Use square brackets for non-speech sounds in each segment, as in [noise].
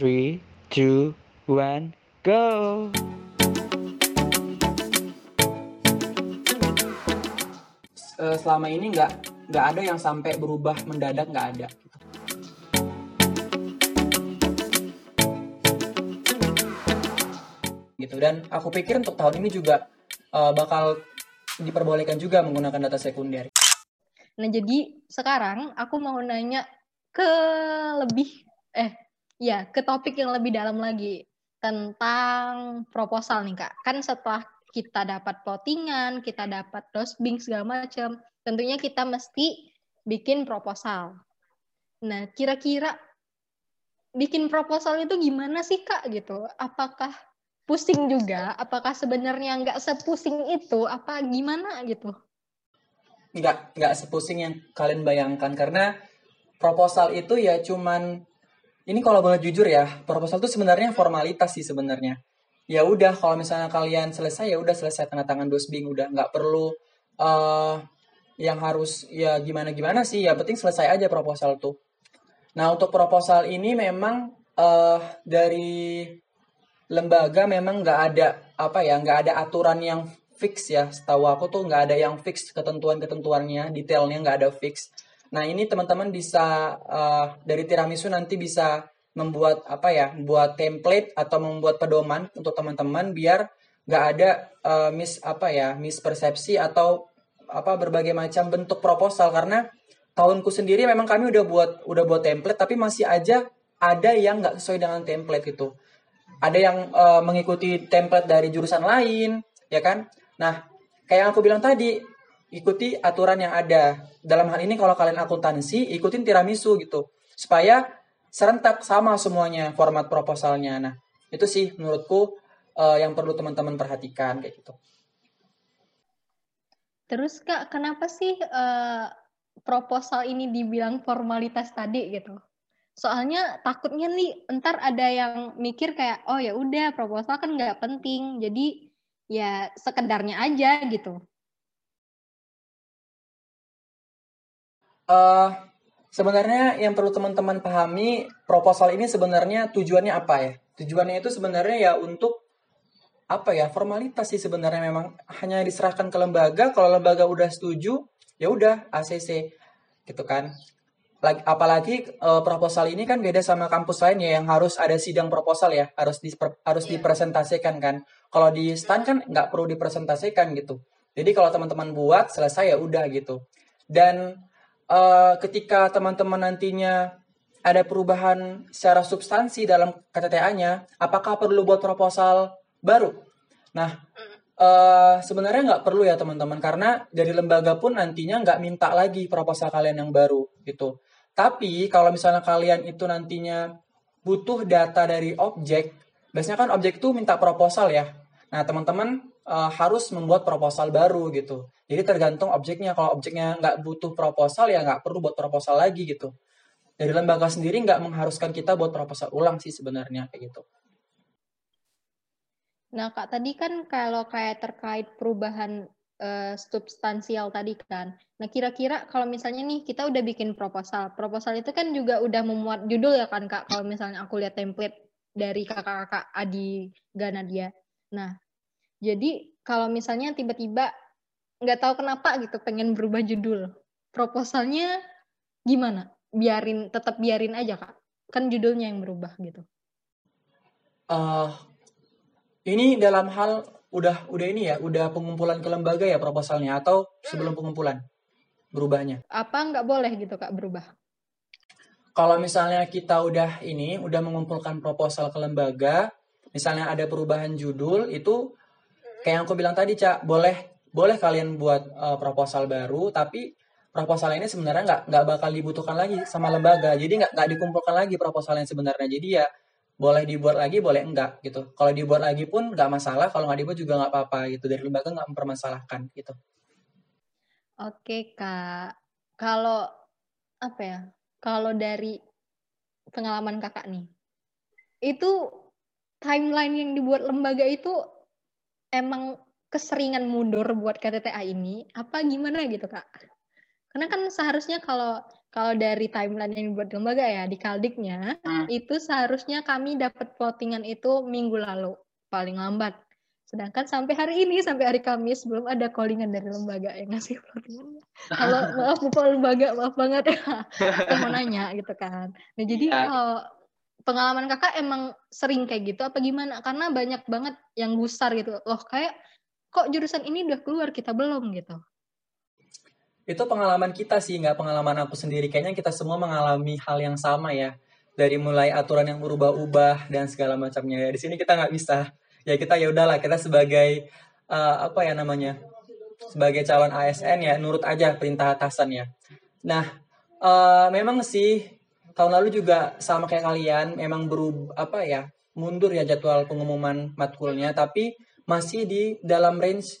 Three, two, one, go! Eh, selama ini nggak nggak ada yang sampai berubah mendadak nggak ada gitu dan aku pikir untuk tahun ini juga eh, bakal diperbolehkan juga menggunakan data sekunder Nah, jadi sekarang aku mau nanya ke lebih eh ya, ke topik yang lebih dalam lagi tentang proposal nih, Kak. Kan setelah kita dapat plottingan, kita dapat dosbing segala macam, tentunya kita mesti bikin proposal. Nah, kira-kira bikin proposal itu gimana sih, Kak gitu? Apakah pusing juga? Apakah sebenarnya nggak sepusing itu? Apa gimana gitu? nggak nggak sepusing yang kalian bayangkan karena proposal itu ya cuman ini kalau boleh jujur ya proposal itu sebenarnya formalitas sih sebenarnya. Ya udah kalau misalnya kalian selesai ya udah selesai tanda tangan dosbing udah nggak perlu eh yang harus ya gimana gimana sih ya penting selesai aja proposal tuh. Nah untuk proposal ini memang eh dari lembaga memang nggak ada apa ya nggak ada aturan yang fix ya. Setahu aku tuh nggak ada yang fix ketentuan-ketentuannya detailnya nggak ada fix nah ini teman-teman bisa uh, dari tiramisu nanti bisa membuat apa ya membuat template atau membuat pedoman untuk teman-teman biar nggak ada uh, mis apa ya mispersepsi atau apa berbagai macam bentuk proposal. Karena tahunku sendiri memang kami udah buat udah buat template tapi masih aja ada yang nggak sesuai dengan template itu ada yang uh, mengikuti template dari jurusan lain ya kan? Nah, kayak yang aku bilang tadi, ikuti aturan yang ada. Dalam hal ini kalau kalian akuntansi, ikutin tiramisu gitu. Supaya serentak sama semuanya format proposalnya. Nah, itu sih menurutku uh, yang perlu teman-teman perhatikan kayak gitu. Terus Kak, kenapa sih uh, proposal ini dibilang formalitas tadi gitu? Soalnya takutnya nih ntar ada yang mikir kayak oh ya udah proposal kan nggak penting, jadi ya sekedarnya aja gitu. Uh, sebenarnya yang perlu teman-teman pahami proposal ini sebenarnya tujuannya apa ya? Tujuannya itu sebenarnya ya untuk apa ya formalitas sih sebenarnya memang hanya diserahkan ke lembaga kalau lembaga udah setuju ya udah ACC gitu kan lagi, apalagi uh, proposal ini kan beda sama kampus lain ya yang harus ada sidang proposal ya harus di, harus yeah. dipresentasikan kan kalau di stand kan nggak perlu dipresentasikan gitu. Jadi kalau teman-teman buat selesai ya udah gitu. Dan uh, ketika teman-teman nantinya ada perubahan secara substansi dalam KTTA-nya, apakah perlu buat proposal baru? Nah, uh, sebenarnya nggak perlu ya teman-teman, karena dari lembaga pun nantinya nggak minta lagi proposal kalian yang baru gitu. Tapi kalau misalnya kalian itu nantinya butuh data dari objek, biasanya kan objek itu minta proposal ya. Nah, teman-teman uh, harus membuat proposal baru gitu. Jadi tergantung objeknya. Kalau objeknya nggak butuh proposal ya nggak perlu buat proposal lagi gitu. Dari lembaga sendiri nggak mengharuskan kita buat proposal ulang sih sebenarnya kayak gitu. Nah, Kak, tadi kan kalau kayak terkait perubahan uh, substansial tadi kan. Nah, kira-kira kalau misalnya nih kita udah bikin proposal. Proposal itu kan juga udah memuat judul ya kan, Kak? Kalau misalnya aku lihat template dari kakak-kakak Adi Ganadia. Nah, jadi kalau misalnya tiba-tiba nggak tahu kenapa gitu pengen berubah judul, proposalnya gimana? Biarin, tetap biarin aja kak. Kan judulnya yang berubah gitu. Uh, ini dalam hal udah udah ini ya, udah pengumpulan ke lembaga ya proposalnya atau sebelum pengumpulan berubahnya? Apa nggak boleh gitu kak berubah? Kalau misalnya kita udah ini, udah mengumpulkan proposal ke lembaga, misalnya ada perubahan judul itu kayak yang aku bilang tadi cak boleh boleh kalian buat uh, proposal baru tapi proposal ini sebenarnya nggak nggak bakal dibutuhkan lagi sama lembaga. Jadi nggak nggak dikumpulkan lagi proposal yang sebenarnya. Jadi ya boleh dibuat lagi boleh enggak gitu. Kalau dibuat lagi pun nggak masalah kalau nggak dibuat juga nggak apa-apa gitu. Dari lembaga nggak mempermasalahkan gitu. Oke kak. Kalau apa ya kalau dari pengalaman kakak nih itu timeline yang dibuat lembaga itu emang keseringan mundur buat KTTA ini apa gimana gitu kak? Karena kan seharusnya kalau kalau dari timeline yang dibuat lembaga ya di Kaldiknya Hmm. itu seharusnya kami dapat plottingan itu minggu lalu paling lambat. Sedangkan sampai hari ini sampai hari Kamis belum ada callingan dari lembaga yang ngasih plottingan. Halo, [laughs] maaf Bapak lembaga, maaf banget [laughs] ya. Aku mau nanya gitu kan. Nah, jadi Iya. kalau pengalaman Kakak emang sering kayak gitu apa gimana? Karena banyak banget yang gusar gitu. Loh, kayak kok jurusan ini udah keluar kita belum gitu. Itu pengalaman kita sih, nggak pengalaman aku sendiri. Kayaknya kita semua mengalami hal yang sama ya. Dari mulai aturan yang berubah-ubah dan segala macamnya. Di sini kita nggak bisa. Ya kita ya udahlah, kita sebagai eh, apa ya namanya? Sebagai calon ASN ya nurut aja perintah atasan ya. Nah, eh, memang sih tahun lalu juga sama kayak kalian, memang berubah apa ya? Mundur ya jadwal pengumuman matkulnya, tapi masih di dalam range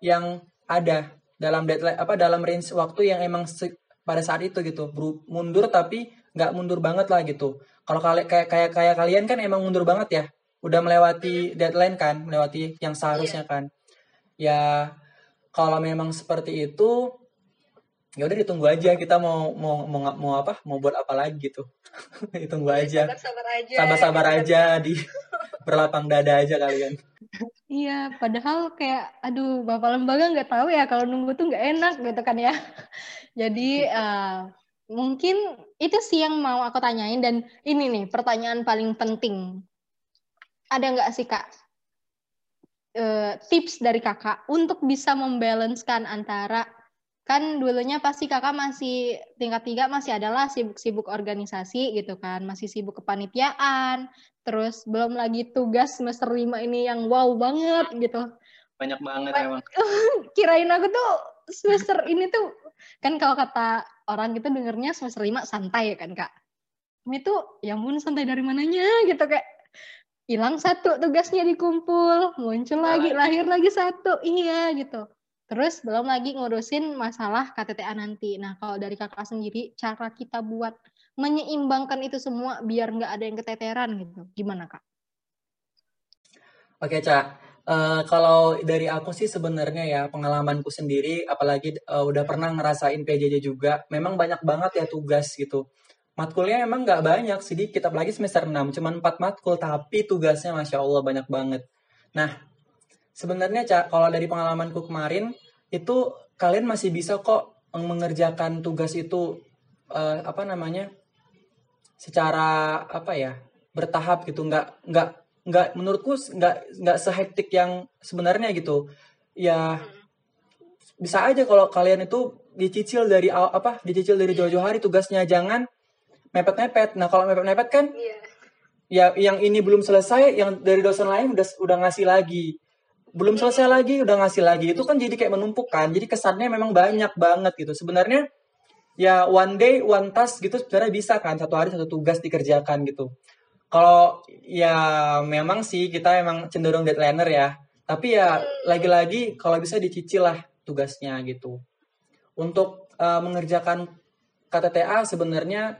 yang ada dalam deadline apa dalam range waktu yang emang pada saat itu gitu. Beru- mundur tapi nggak mundur banget lah gitu. Kalau kali kayak kayak kayak kalian kan emang mundur banget ya. Udah melewati deadline kan melewati yang seharusnya kan. Ya kalau memang seperti itu ya udah ditunggu aja kita mau mau mau mau apa mau buat apa lagi gitu [laughs] ditunggu aja Sabar-sabar aja. sabar-sabar aja di [laughs] berlapang dada aja kalian Iya, padahal kayak, aduh, bapak lembaga nggak tahu ya kalau nunggu tuh nggak enak gitu kan ya. [laughs] Jadi eh, mungkin itu sih yang mau aku tanyain dan ini nih pertanyaan paling penting. Ada nggak sih kak eh, tips dari kakak untuk bisa membalancekan antara kan dulunya pasti kakak masih tingkat tiga masih adalah sibuk-sibuk organisasi gitu kan, masih sibuk kepanitiaan, terus belum lagi tugas semester lima ini yang wow banget gitu. banyak banget Ba- emang [laughs] Kirain aku tuh semester ini tuh kan kalau kata orang gitu dengernya semester lima santai ya kan kak. Ini tuh ya ampun santai dari mananya gitu kayak hilang satu tugasnya dikumpul, muncul lagi, lahir lagi satu, iya gitu. Terus belum lagi ngurusin masalah KTTA nanti. Nah kalau dari kakak sendiri, cara kita buat menyeimbangkan itu semua biar nggak ada yang keteteran gitu. Gimana kak? Oke, Cak. Eh, kalau dari aku sih sebenarnya ya pengalamanku sendiri, apalagi eh, udah pernah ngerasain PJJ juga, memang banyak banget ya tugas gitu. Matkulnya emang nggak banyak, sedikit, apalagi semester 6, cuman 4 matkul, tapi tugasnya Masya Allah banyak banget. Nah, sebenarnya Cak, kalau dari pengalamanku kemarin, itu kalian masih bisa kok mengerjakan tugas itu, eh, apa namanya, secara apa ya bertahap gitu. Nggak nggak nggak menurutku nggak nggak sehektik yang sebenarnya gitu. Ya bisa aja kalau kalian itu dicicil dari apa dicicil dari jauh-jauh hari tugasnya. Jangan mepet-mepet. Nah kalau mepet-mepet kan ya yang ini belum selesai yang dari dosen lain udah udah ngasih lagi belum selesai lagi udah ngasih lagi. Itu kan jadi kayak menumpuk kan. Jadi kesannya memang banyak banget gitu. Sebenarnya ya one day one task gitu sebenarnya bisa kan. Satu hari satu tugas dikerjakan gitu. Kalau ya memang sih kita emang cenderung deadlineer ya. Tapi ya lagi-lagi kalau bisa dicicil lah tugasnya gitu. Untuk eh, mengerjakan KTTA sebenarnya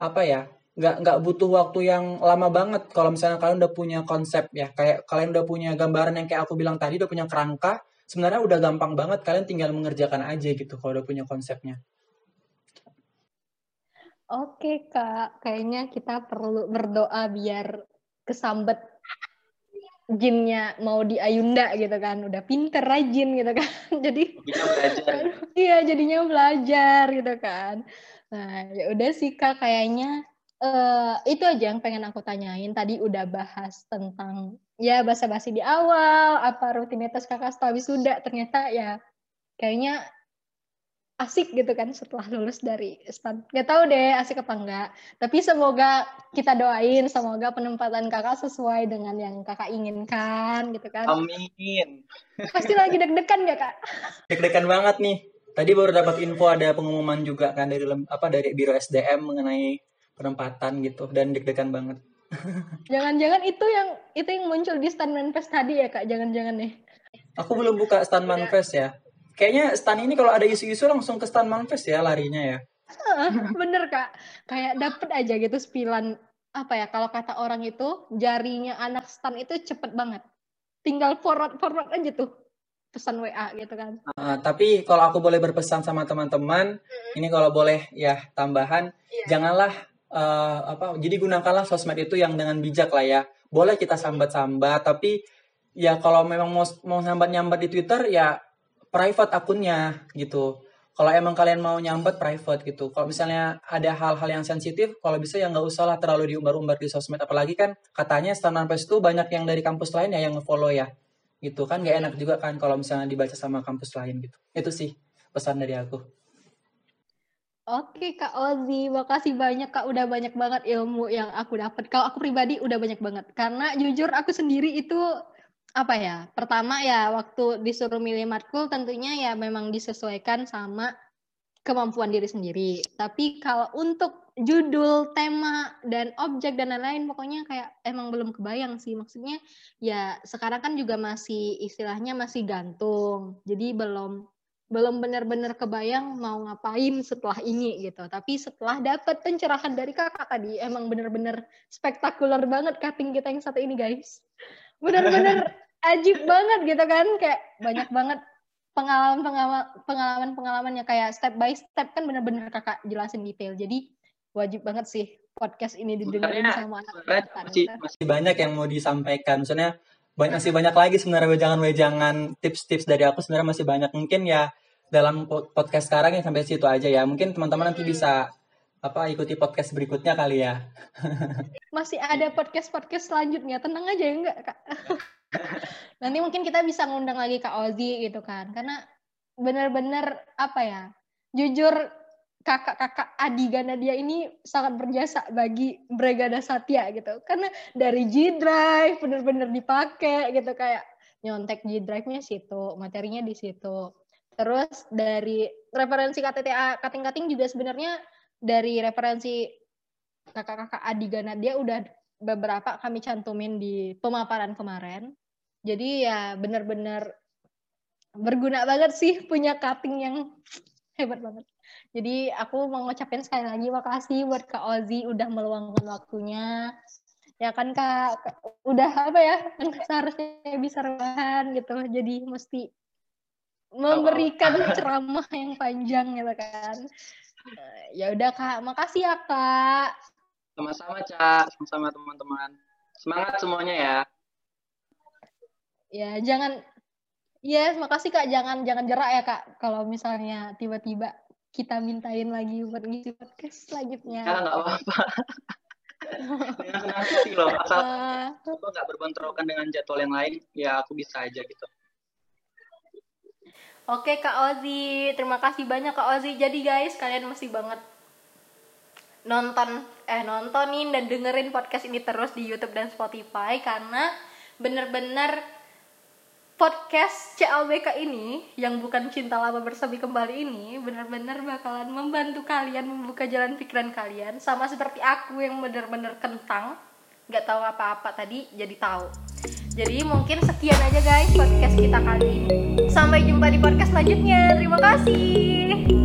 apa ya nggak nggak butuh waktu yang lama banget. Kalau misalnya kalian udah punya konsep ya kayak kalian udah punya gambaran yang kayak aku bilang tadi udah punya kerangka sebenarnya udah gampang banget kalian tinggal mengerjakan aja gitu kalau udah punya konsepnya. Oke kak, kayaknya kita perlu berdoa biar kesambet jinnya mau di Ayunda gitu kan, udah pinter rajin gitu kan, [laughs] jadi iya jadinya belajar gitu kan. Nah ya udah sih kak, kayaknya eh, itu aja yang pengen aku tanyain. Tadi udah bahas tentang ya basa-basi di awal, apa rutinitas kakak setelah wisuda, ternyata ya kayaknya asik gitu kan setelah lulus dari stan. Gak tahu deh asik apa enggak. Tapi semoga kita doain, semoga penempatan kakak sesuai dengan yang kakak inginkan gitu kan. amin Pasti lagi deg-degan ya kak? [laughs] deg-degan banget nih tadi baru dapat info ada pengumuman juga kan dari apa dari biro SDM mengenai penempatan gitu dan deg-degan banget Jangan-jangan itu yang itu yang muncul di stand manifest tadi ya kak? Jangan-jangan nih. aku belum buka stand manifest ya kayaknya stand ini kalau ada isu-isu langsung ke stand manifest ya larinya ya Bener kak, kayak dapet aja gitu spilan apa ya kalau kata orang itu jarinya anak stan itu cepet banget. Tinggal forward forward aja tuh. pesan WA gitu kan. Uh, tapi kalau aku boleh berpesan sama teman-teman, ini kalau boleh ya tambahan, Iya. janganlah uh, apa, jadi gunakanlah sosmed itu yang dengan bijak lah ya. Boleh kita sambat-sambat, tapi ya kalau memang mau mau sambat-nyambat di Twitter ya private akunnya gitu. Kalau emang kalian mau nyambat private gitu. Kalau misalnya ada hal-hal yang sensitif, kalau bisa ya nggak usah lah terlalu diumbar-umbar di sosmed. Apalagi kan katanya Standard Press itu banyak yang dari kampus lain ya yang nge-follow ya gitu kan gak enak juga kan kalau misalnya dibaca sama kampus lain gitu itu sih pesan dari aku Oke Kak Ozi, makasih banyak Kak udah banyak banget ilmu yang aku dapat. Kalau aku pribadi udah banyak banget karena jujur aku sendiri itu apa ya? Pertama ya waktu disuruh milih matkul tentunya ya memang disesuaikan sama kemampuan diri sendiri. Tapi kalau untuk judul, tema, dan objek dan lain-lain pokoknya kayak emang belum kebayang sih. Maksudnya ya sekarang kan juga masih istilahnya masih gantung. Jadi belum belum benar-benar kebayang mau ngapain setelah ini gitu. Tapi setelah dapat pencerahan dari kakak tadi emang benar-benar spektakuler banget cutting kita yang satu ini guys. Benar-benar [laughs] ajib banget gitu kan kayak banyak banget pengalaman-pengalaman pengalaman-pengalaman yang kayak step by step kan benar-benar kakak jelasin detail. Jadi wajib banget sih podcast ini didengarin sama anak sebenarnya angkatan masih masih banyak yang mau disampaikan maksudnya banyak masih banyak lagi sebenarnya wejangan-wejangan tips-tips dari aku sebenarnya masih banyak mungkin ya dalam po- podcast sekarang ya sampai situ aja ya mungkin teman-teman nanti bisa apa ikuti podcast berikutnya kali ya [laughs] Masih ada podcast-podcast selanjutnya. Tenang aja ya enggak, Kak? [laughs] Nanti mungkin kita bisa ngundang lagi Kak Ozi gitu kan. Karena bener-bener apa ya? Jujur kakak-kakak Adigana dia ini sangat berjasa bagi Brigada Satya gitu. Karena dari G Drive bener-bener dipakai gitu kayak nyontek G Drive-nya situ, materinya di situ. Terus dari referensi KTTA kating-kating juga sebenarnya dari referensi kakak-kakak Adigana dia udah beberapa kami cantumin di pemaparan kemarin. Jadi ya benar-benar berguna banget sih punya cutting yang hebat banget. Jadi aku mau ngucapin sekali lagi makasih buat Kak Ozi udah meluangkan waktunya. Ya kan Kak, udah apa ya, kan [laughs] seharusnya bisa rebahan gitu. Jadi mesti memberikan [laughs] ceramah yang panjang gitu kan. Eh, Ya udah Kak, makasih ya Kak. sama-sama cak sama-sama teman-teman semangat semuanya ya Ya, jangan Yes, makasih Kak. Jangan jangan jerak ya Kak kalau misalnya tiba-tiba kita mintain lagi buat ngisi podcast selanjutnya. ya nggak apa-apa dengan senang hati loh asal aku nggak berbentrokan dengan jadwal yang lain ya aku bisa aja gitu Oke Kak Ozi, terima kasih banyak Kak Ozi. Jadi guys, kalian mesti banget nonton eh nontonin dan dengerin podcast ini terus di YouTube dan Spotify karena bener-bener podcast CLBK ini yang bukan cinta lama bersemi kembali ini bener-bener bakalan membantu kalian membuka jalan pikiran kalian sama seperti aku yang bener-bener kentang nggak tahu apa-apa tadi jadi tahu. Jadi mungkin sekian aja guys podcast kita kali ini. Sampai jumpa di podcast selanjutnya. Terima kasih